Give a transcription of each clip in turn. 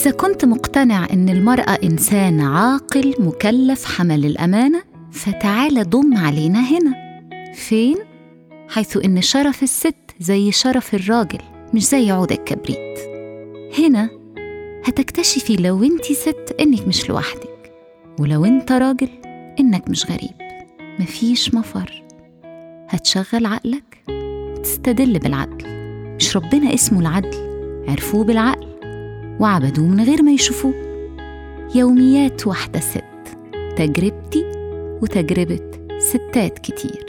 إذا كنت مقتنع إن المرأة إنسان عاقل مكلف حمل الأمانة فتعال ضم علينا هنا. فين؟ حيث إن شرف الست زي شرف الراجل مش زي عود الكبريت. هنا هتكتشفي لو أنت ست إنك مش لوحدك ولو أنت راجل إنك مش غريب. مفيش مفر. هتشغل عقلك وتستدل بالعدل. مش ربنا اسمه العدل عرفوه بالعقل. وعبدوه من غير ما يشوفوه. يوميات واحدة ست. تجربتي وتجربة ستات كتير.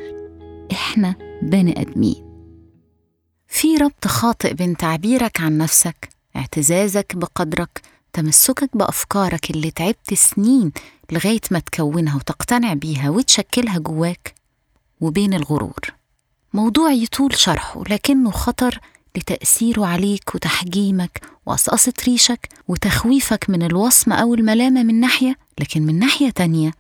إحنا بني آدمين. في ربط خاطئ بين تعبيرك عن نفسك اعتزازك بقدرك تمسكك بأفكارك اللي تعبت سنين لغاية ما تكونها وتقتنع بيها وتشكلها جواك وبين الغرور. موضوع يطول شرحه لكنه خطر لتأثيره عليك وتحجيمك وقصقصة ريشك وتخويفك من الوصمة أو الملامة من ناحية لكن من ناحية تانية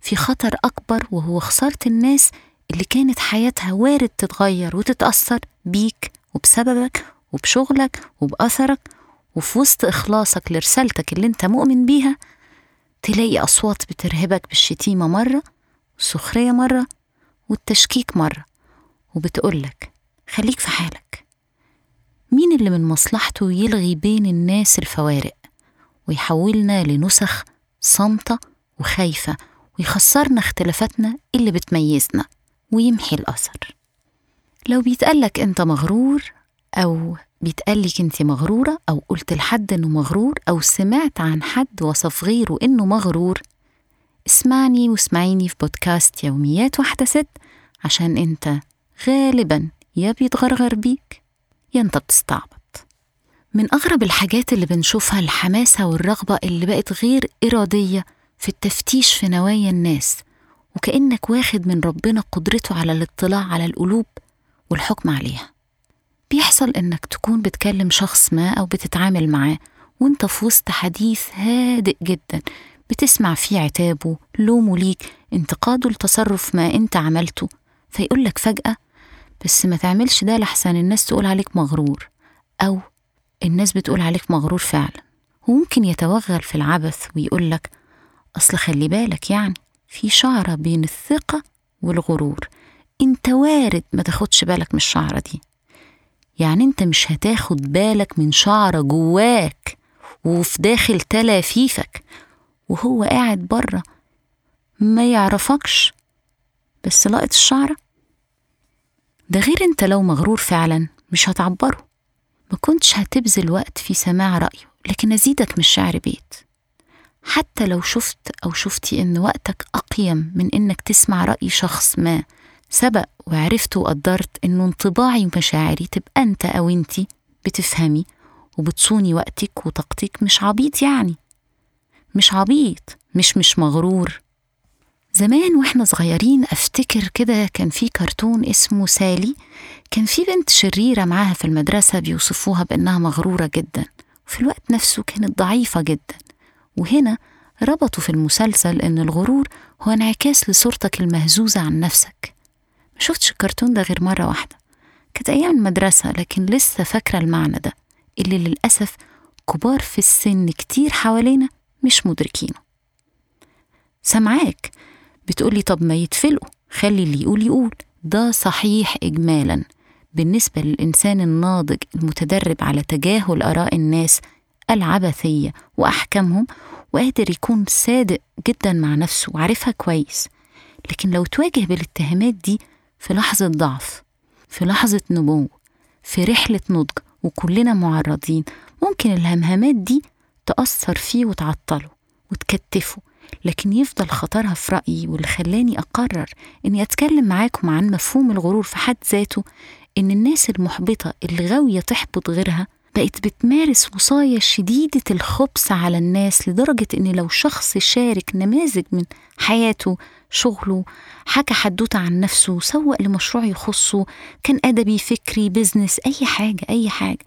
في خطر أكبر وهو خسارة الناس اللي كانت حياتها وارد تتغير وتتأثر بيك وبسببك وبشغلك وبأثرك وفي وسط إخلاصك لرسالتك اللي أنت مؤمن بيها تلاقي أصوات بترهبك بالشتيمة مرة والسخرية مرة والتشكيك مرة وبتقولك خليك في حالك. مين اللي من مصلحته يلغي بين الناس الفوارق؟ ويحولنا لنسخ صامتة وخايفة ويخسرنا اختلافاتنا اللي بتميزنا ويمحي الأثر. لو بيتقالك أنت مغرور أو بيتقالك أنت مغرورة أو قلت لحد أنه مغرور أو سمعت عن حد وصف غيره أنه مغرور اسمعني واسمعيني في بودكاست يوميات واحدة ست عشان أنت غالبا يا بيتغرغر بيك. يا أنت بتستعبط من أغرب الحاجات اللي بنشوفها الحماسة والرغبة اللي بقت غير إرادية في التفتيش في نوايا الناس وكأنك واخد من ربنا قدرته على الاطلاع على القلوب والحكم عليها. بيحصل إنك تكون بتكلم شخص ما أو بتتعامل معاه وإنت في وسط حديث هادئ جدا بتسمع فيه عتابه لومه ليك انتقاده لتصرف ما أنت عملته فيقولك فجأة بس ما تعملش ده لحسن. الناس تقول عليك مغرور أو الناس بتقول عليك مغرور فعلا. وممكن يتوغل في العبث ويقولك أصل خلي بالك يعني في شعرة بين الثقة والغرور. أنت وارد ما تاخدش بالك من الشعرة دي. يعني أنت مش هتاخد بالك من شعرة جواك وفي داخل تلافيفك وهو قاعد بره ما يعرفكش. بس لقط الشعرة ده غير انت لو مغرور فعلا مش هتعبره. ما كنتش هتبذل وقت في سماع رأيه لكن أزيدك من الشعر بيت. حتى لو شفت أو شفتي إن وقتك أقيم من إنك تسمع رأي شخص ما سبق وعرفت وقدرت إنه انطباعي ومشاعري تبقى أنت أو أنتي بتفهمي وبتصوني وقتك وطاقتك مش عبيط يعني. مش عبيط مش مش مغرور. زمان وإحنا صغيرين أفتكر كده كان في كرتون اسمه سالي. كان في بنت شريرة معاها في المدرسة بيوصفوها بأنها مغرورة جدا وفي الوقت نفسه كانت ضعيفة جدا. وهنا ربطوا في المسلسل إن الغرور هو انعكاس لصورتك المهزوزة عن نفسك. ما شفتش الكرتون ده غير مرة واحدة. كانت أيام المدرسة لكن لسه فاكرة المعنى ده اللي للأسف كبار في السن كتير حوالينا مش مدركينه. سامعاك؟ بتقولي طب ما يتفلقوا. خلي اللي يقول يقول. ده صحيح إجمالا. بالنسبة للإنسان الناضج المتدرب على تجاهل آراء الناس العبثية وأحكامهم وقادر يكون صادق جدا مع نفسه وعارفها كويس. لكن لو تواجه بالاتهامات دي في لحظة ضعف في لحظة نمو في رحلة نضج وكلنا معرضين ممكن الهمهمات دي تأثر فيه وتعطله وتكتفه لكن يفضل خطرها في رأيي واللي خلاني أقرر إني أتكلم معاكم عن مفهوم الغرور في حد ذاته إن الناس المحبطة اللي غاوية تحبط غيرها بقت بتمارس وصاية شديدة الخبث على الناس لدرجة إن لو شخص شارك نماذج من حياته شغله حكى حدوتة عن نفسه سوق لمشروع يخصه كان أدبي فكري بزنس أي حاجة أي حاجة.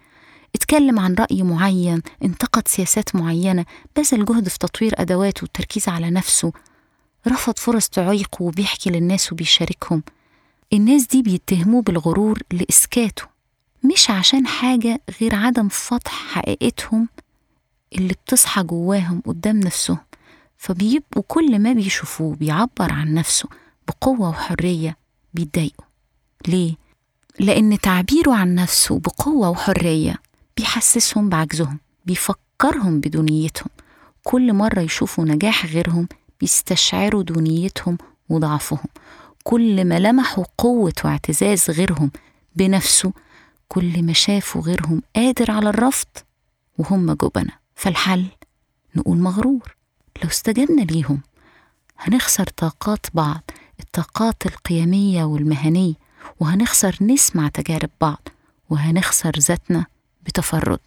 اتكلم عن رأي معين انتقد سياسات معينة بذل جهد في تطوير أدواته والتركيز على نفسه. رفض فرص تعيقه وبيحكي للناس وبيشاركهم. الناس دي بيتهموه بالغرور لإسكاته مش عشان حاجة غير عدم فتح حقيقتهم اللي بتصحى جواهم قدام نفسهم فبيبقوا كل ما بيشوفوه بيعبر عن نفسه بقوة وحرية بيتضايقوا. ليه؟ لأن تعبيره عن نفسه بقوة وحرية. بيحسسهم بعجزهم بيفكرهم بدونيتهم كل مرة يشوفوا نجاح غيرهم بيستشعروا دونيتهم وضعفهم. كل ما لمحوا قوة واعتزاز غيرهم بنفسه كل ما شافوا غيرهم قادر على الرفض وهم جبنة. فالحل؟ نقول مغرور. لو استجبنا ليهم هنخسر طاقات بعض الطاقات القيمية والمهنية وهنخسر نسمع تجارب بعض وهنخسر ذاتنا بتفردنا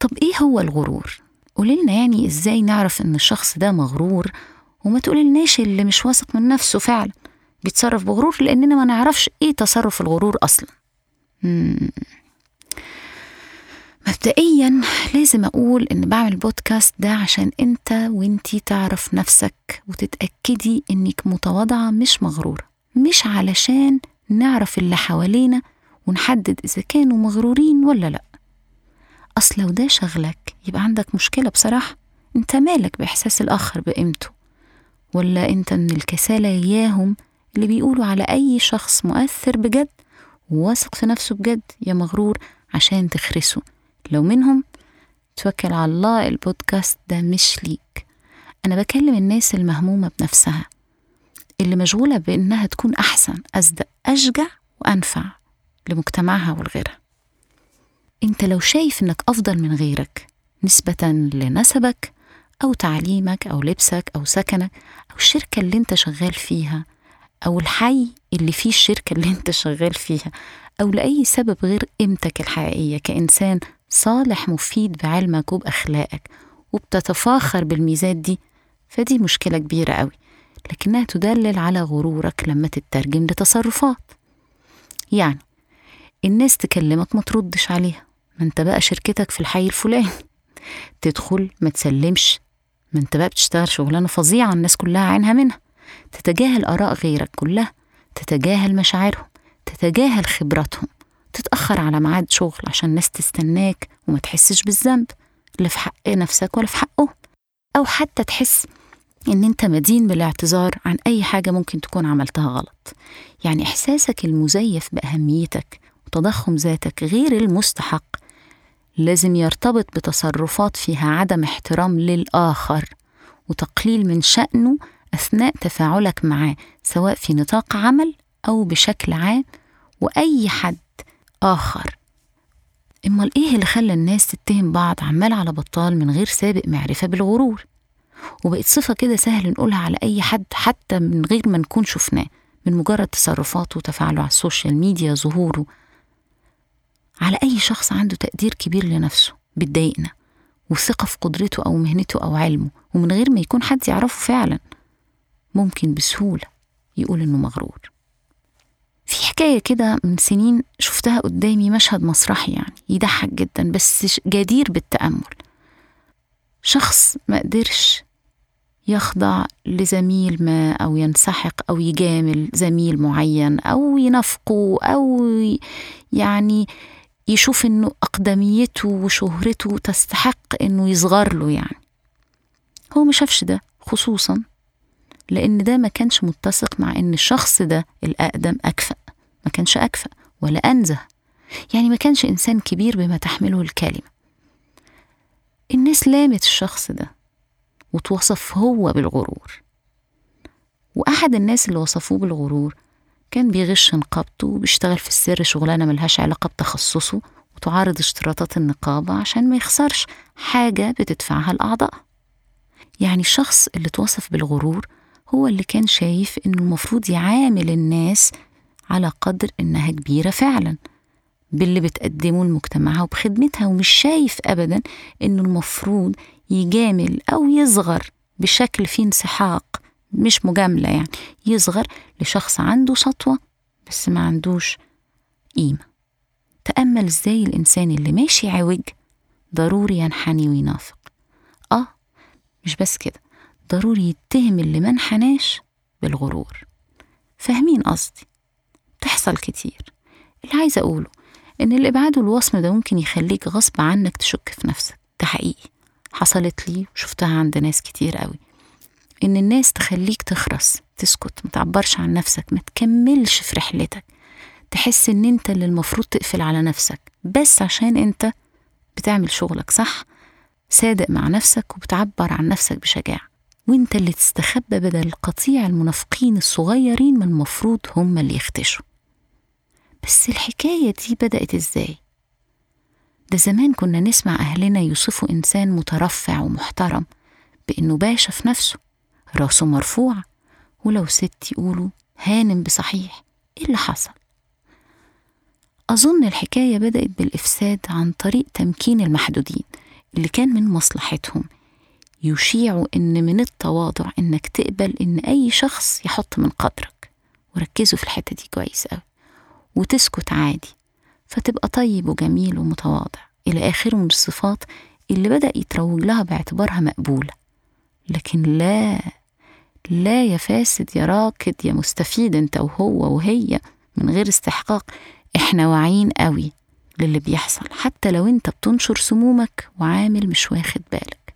طب إيه هو الغرور؟ قوليلنا يعني إزاي نعرف إن الشخص ده مغرور وما تقوليلناش اللي مش واثق من نفسه فعلا بيتصرف بغرور لأننا ما نعرفش إيه تصرف الغرور أصلا. مبدئيا لازم أقول إن بعمل بودكاست ده عشان أنت وانتي تعرف نفسك وتتأكدي إنك متواضعة مش مغرورة مش علشان نعرف اللي حوالينا ونحدد إذا كانوا مغرورين ولا لأ أصل لو ده شغلك يبقى عندك مشكلة بصراحة. أنت مالك بإحساس الآخر بقيمته؟ ولا أنت من الكسالى إياهم اللي بيقولوا على أي شخص مؤثر بجد وواثق في نفسه بجد يا مغرور عشان تخرسه؟ لو منهم توكل على الله البودكاست ده مش ليك. أنا بكلم الناس المهمومة بنفسها اللي مشغولة بإنها تكون أحسن أصدق أشجع وأنفع لمجتمعها ولغيرها أنت لو شايف إنك أفضل من غيرك نسبة لنسبك أو تعليمك أو لبسك أو سكنك أو الشركة اللي أنت شغال فيها أو الحي اللي فيه الشركة اللي أنت شغال فيها أو لأي سبب غير قيمتك الحقيقية كإنسان صالح مفيد بعلمك وبأخلاقك وبتتفاخر بالميزات دي فدي مشكلة كبيرة قوي لكنها تدلل على غرورك لما تترجم لتصرفات. يعني الناس تكلمك ما تردش عليها. ما انت بقى شركتك في الحي الفلاني. تدخل ما تسلمش. ما انت بقى بتشتغل شغلانة فظيعة الناس كلها عينها منها. تتجاهل آراء غيرك كلها. تتجاهل مشاعرهم. تتجاهل خبراتهم. تتأخر على ميعاد شغل عشان الناس تستناك وما تحسش بالذنب. لا في حق نفسك ولا في حقه أو حتى تحس إن أنت مدين بالاعتذار عن أي حاجة ممكن تكون عملتها غلط. يعني إحساسك المزيف بأهميتك وتضخم ذاتك غير المستحق. لازم يرتبط بتصرفات فيها عدم احترام للآخر وتقليل من شأنه أثناء تفاعلك معاه سواء في نطاق عمل أو بشكل عام وأي حد آخر. أمال إيه اللي خلى الناس تتهم بعض عمال على بطال من غير سابق معرفة بالغرور؟ وبقت صفة كده سهل نقولها على أي حد حتى من غير ما نكون شفناه من مجرد تصرفاته وتفاعله على ال social media ظهوره. على أي شخص عنده تقدير كبير لنفسه بتضايقنا وثقة في قدرته أو مهنته أو علمه ومن غير ما يكون حد يعرفه فعلا ممكن بسهولة يقول إنه مغرور. في حكاية كده من سنين شفتها قدامي مشهد مسرحي يعني يضحك جدا بس جدير بالتأمل. شخص ما قدرش يخضع لزميل ما أو ينسحق أو يجامل زميل معين أو ينافقه أو يعني يشوف إنه أقدميته وشهرته تستحق إنه يصغر له يعني. هو ما شافش ده خصوصا لأن ده ما كانش متسق مع إن الشخص ده الأقدم أكفأ. ما كانش أكفأ ولا أنزه. يعني ما كانش إنسان كبير بما تحمله الكلمة. الناس لامت الشخص ده وتوصف هو بالغرور. وأحد الناس اللي وصفوه بالغرور كان بيغش نقابته وبيشتغل في السر شغلانة ملهاش علاقة بتخصصه وتعارض اشتراطات النقابة عشان ما يخسرش حاجة بتدفعها الأعضاء. يعني الشخص اللي توصف بالغرور هو اللي كان شايف إنه المفروض يعامل الناس على قدر إنها كبيرة فعلا باللي بتقدمه لمجتمعها وبخدمتها ومش شايف أبدا إنه المفروض يجامل أو يصغر بشكل فيه انسحاق مش مجاملة يعني. يصغر لشخص عنده سطوة بس ما عندوش قيمة. تأمل إزاي الإنسان اللي ماشي عوج ضروري ينحني وينافق. آه مش بس كده. ضروري يتهم اللي ما انحناش بالغرور. فاهمين قصدي؟ تحصل كتير. اللي عايزة أقوله إن الإبعاد والوصم ده ممكن يخليك غصب عنك تشك في نفسك. ده حقيقي. حصلت لي وشفتها عند ناس كتير قوي. إن الناس تخليك تخرس تسكت ما تعبرش عن نفسك ما تكملش في رحلتك. تحس إن أنت اللي المفروض تقفل على نفسك بس عشان أنت بتعمل شغلك صح؟ صادق مع نفسك وبتعبر عن نفسك بشجاعة. وأنت اللي تستخبى بدل القطيع المنافقين الصغيرين من المفروض هم اللي يختشوا. بس الحكاية دي بدأت إزاي؟ ده زمان كنا نسمع أهلنا يوصفوا إنسان مترفع ومحترم بإنه باشا في نفسه. راسه مرفوعة ولو ست يقولوا هانم بصحيح إيه اللي حصل؟ أظن الحكاية بدأت بالإفساد عن طريق تمكين المحدودين اللي كان من مصلحتهم. يشيعوا إن من التواضع إنك تقبل إن أي شخص يحط من قدرك. وركزوا في الحتة دي كويس أوي. وتسكت عادي. فتبقى طيب وجميل ومتواضع. إلى آخره من الصفات اللي بدأ يتروج لها باعتبارها مقبولة. لكن لا لا يا فاسد يا راكد يا مستفيد انت وهو وهي من غير استحقاق. إحنا واعيين قوي للي بيحصل حتى لو انت بتنشر سمومك وعامل مش واخد بالك.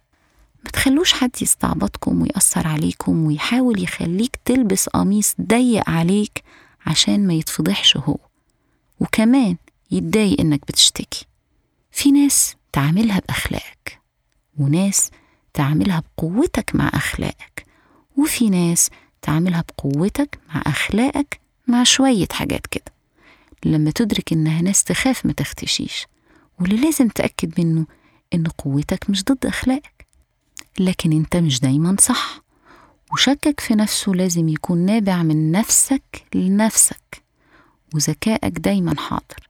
ما تخلوش حد يستعبطكم ويأثر عليكم ويحاول يخليك تلبس قميص ضيق عليك عشان ما يتفضحش هو. وكمان يتضايق انك بتشتكي. في ناس تعاملها بأخلاقك وناس تعاملها بقوتك مع أخلاقك. وفي ناس تعاملها بقوتك مع أخلاقك مع شوية حاجات كده. لما تدرك إنها ناس تخاف ما تختشيش واللي لازم تأكد منه إن قوتك مش ضد أخلاقك. لكن أنت مش دايما صح وشكك في نفسه لازم يكون نابع من نفسك لنفسك وذكائك دايما حاضر.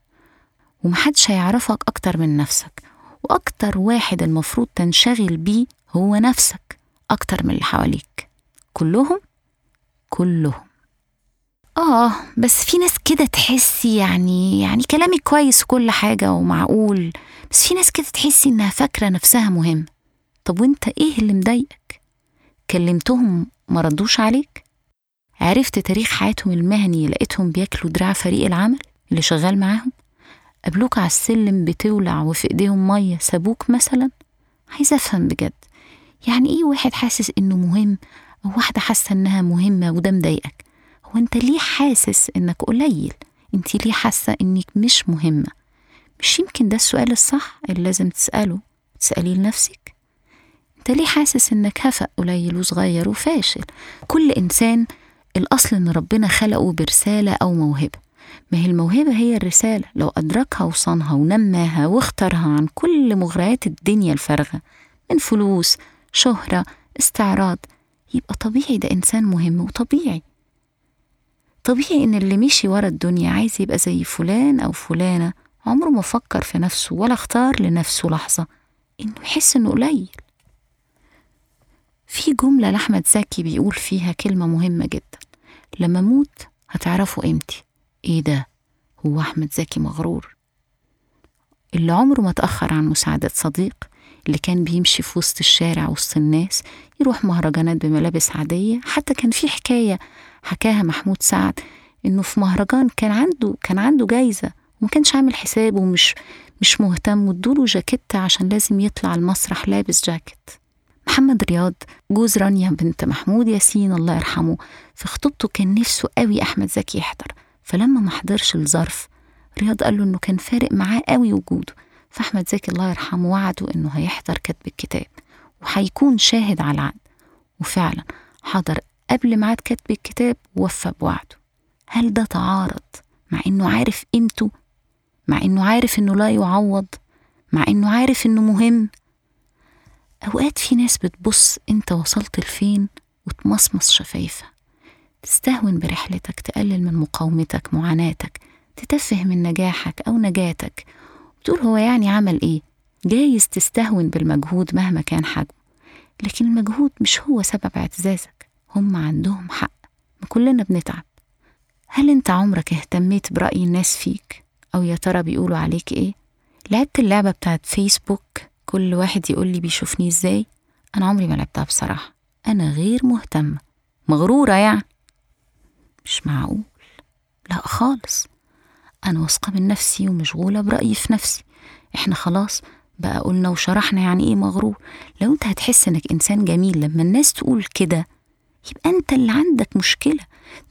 ومحدش هيعرفك أكتر من نفسك وأكتر واحد المفروض تنشغل بيه هو نفسك أكتر من اللي حواليك. كلهم كلهم آه بس في ناس كده تحسي يعني يعني كلامي كويس وكل حاجة ومعقول بس في ناس كده تحسي إنها فاكرة نفسها مهم طب وأنت إيه اللي مضايقك؟ كلمتهم ما ردوش عليك؟ عرفت تاريخ حياتهم المهني لقيتهم بياكلوا دراع فريق العمل اللي شغال معاهم؟ قابلوك على السلم بتولع وفي إيديهم مية سابوك مثلا؟ عايزة أفهم بجد يعني إيه واحد حاسس إنه مهم واحدة حاسة إنها مهمة وده مضايقك. هو أنت ليه حاسس إنك قليل؟ أنت ليه حاسة إنك مش مهمة؟ مش يمكن ده السؤال الصح اللي لازم تسأله. تسأليه لنفسك. أنت ليه حاسس إنك هفق قليل وصغير وفاشل؟ كل إنسان الأصل إن ربنا خلقه برسالة أو موهبة. ما هي الموهبة هي الرسالة. لو أدركها وصانها ونماها واختارها عن كل مغريات الدنيا الفارغة. من فلوس شهرة استعراض يبقى طبيعي ده إنسان مهم وطبيعي. طبيعي إن اللي مشي ورا الدنيا عايز يبقى زي فلان أو فلانة عمره ما فكر في نفسه ولا اختار لنفسه لحظة إنه يحس إنه قليل. في جملة لأحمد زكي بيقول فيها كلمة مهمة جدا لما أموت هتعرفوا قيمتي. إيه ده؟ هو أحمد زكي مغرور. اللي عمره ما تأخر عن مساعدة صديق اللي كان بيمشي في وسط الشارع وسط الناس يروح مهرجانات بملابس عادية. حتى كان في حكاية حكاها محمود سعد إنه في مهرجان كان عنده كان عنده جايزة وما كانش عامل حسابه ومش مش مهتم وادوله جاكيت عشان لازم يطلع المسرح لابس جاكيت. محمد رياض جوز رانيا بنت محمود ياسين الله يرحمه في خطوبته كان نفسه قوي أحمد زكي يحضر. فلما ما حضرش الظرف رياض قال له إنه كان فارق معاه قوي وجوده. فأحمد زكي الله يرحمه وعده إنه هيحضر كتب الكتاب وهيكون شاهد على العقد وفعلا حضر قبل ميعاد كتب الكتاب ووفى بوعده. هل ده تعارض مع إنه عارف قيمته؟ مع إنه عارف إنه لا يعوض؟ مع إنه عارف إنه مهم؟ أوقات في ناس بتبص أنت وصلت لفين وتمصمص شفايفها. تستهون برحلتك تقلل من مقاومتك معاناتك تتفه من نجاحك أو نجاتك بتقول هو يعني عمل إيه؟ جايز تستهون بالمجهود مهما كان حجمه. لكن المجهود مش هو سبب اعتزازك. هم عندهم حق. ما كلنا بنتعب. هل أنت عمرك اهتميت برأي الناس فيك؟ أو يا ترى بيقولوا عليك إيه؟ لعبت اللعبة بتاعت فيسبوك؟ كل واحد يقول لي بيشوفني إزاي؟ أنا عمري ما لعبتها بصراحة. أنا غير مهتمة. مغرورة يعني. مش معقول. لا خالص. أنا واثقة من نفسي ومشغولة برأيي في نفسي. إحنا خلاص بقى قلنا وشرحنا يعني إيه مغرور. لو أنت هتحس إنك إنسان جميل لما الناس تقول كده يبقى أنت اللي عندك مشكلة.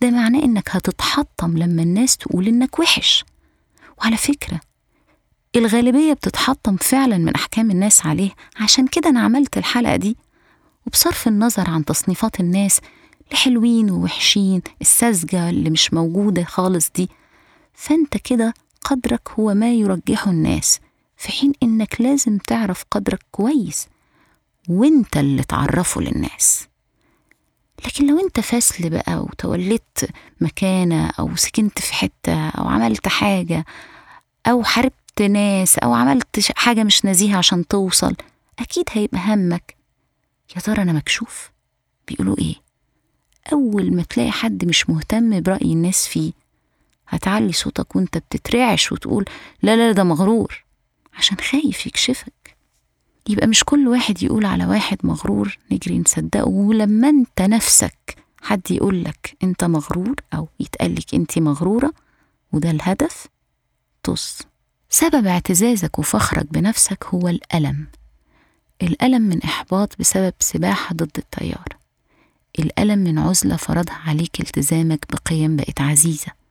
ده معناه إنك هتتحطم لما الناس تقول إنك وحش. وعلى فكرة الغالبية بتتحطم فعلا من أحكام الناس عليه. عشان كده أنا عملت الحلقة دي. وبصرف النظر عن تصنيفات الناس لحلوين ووحشين الساذجة اللي مش موجودة خالص دي. فأنت كده قدرك هو ما يرجحه الناس في حين إنك لازم تعرف قدرك كويس وإنت اللي تعرفه للناس. لكن لو إنت فاسل بقى وتوليت مكانة أو سكنت في حتة أو عملت حاجة أو حاربت ناس أو عملت حاجة مش نزيهة عشان توصل أكيد هيبقى همك يا ترى أنا مكشوف؟ بيقولوا إيه؟ أول ما تلاقي حد مش مهتم برأي الناس فيه هتعلي صوتك وانت بتترعش وتقول لا لا ده مغرور عشان خايف يكشفك. يبقى مش كل واحد يقول على واحد مغرور نجري نصدقه. ولما انت نفسك حد يقولك انت مغرور أو يتقالك انت مغرورة وده الهدف طز. سبب اعتزازك وفخرك بنفسك هو الألم. الألم من إحباط بسبب سباحة ضد التيار الألم من عزلة فرضها عليك التزامك بقيم بقت عزيزة.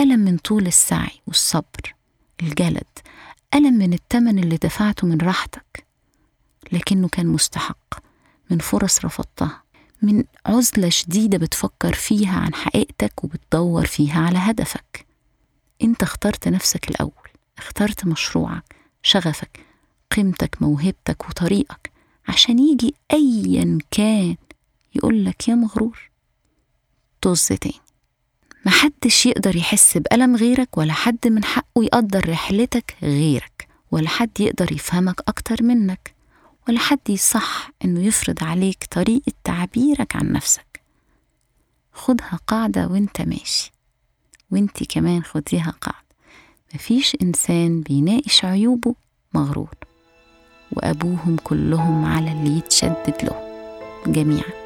ألم من طول السعي والصبر الجلد ألم من التمن اللي دفعته من راحتك لكنه كان مستحق من فرص رفضتها من عزلة شديدة بتفكر فيها عن حقيقتك وبتدور فيها على هدفك. أنت اخترت نفسك الأول اخترت مشروعك شغفك قيمتك موهبتك وطريقك عشان يجي أيا كان يقولك يا مغرور. طز تاني. محدش يقدر يحس بألم غيرك ولا حد من حقه يقدر رحلتك غيرك ولا حد يقدر يفهمك أكتر منك ولا حد يصح إنه يفرض عليك طريقة تعبيرك عن نفسك. خدها قاعدة وانت ماشي. وانتي كمان خديها قاعدة. مفيش إنسان بيناقش عيوبه مغرور. وأبوهم كلهم على اللي يتشدد له جميعاً.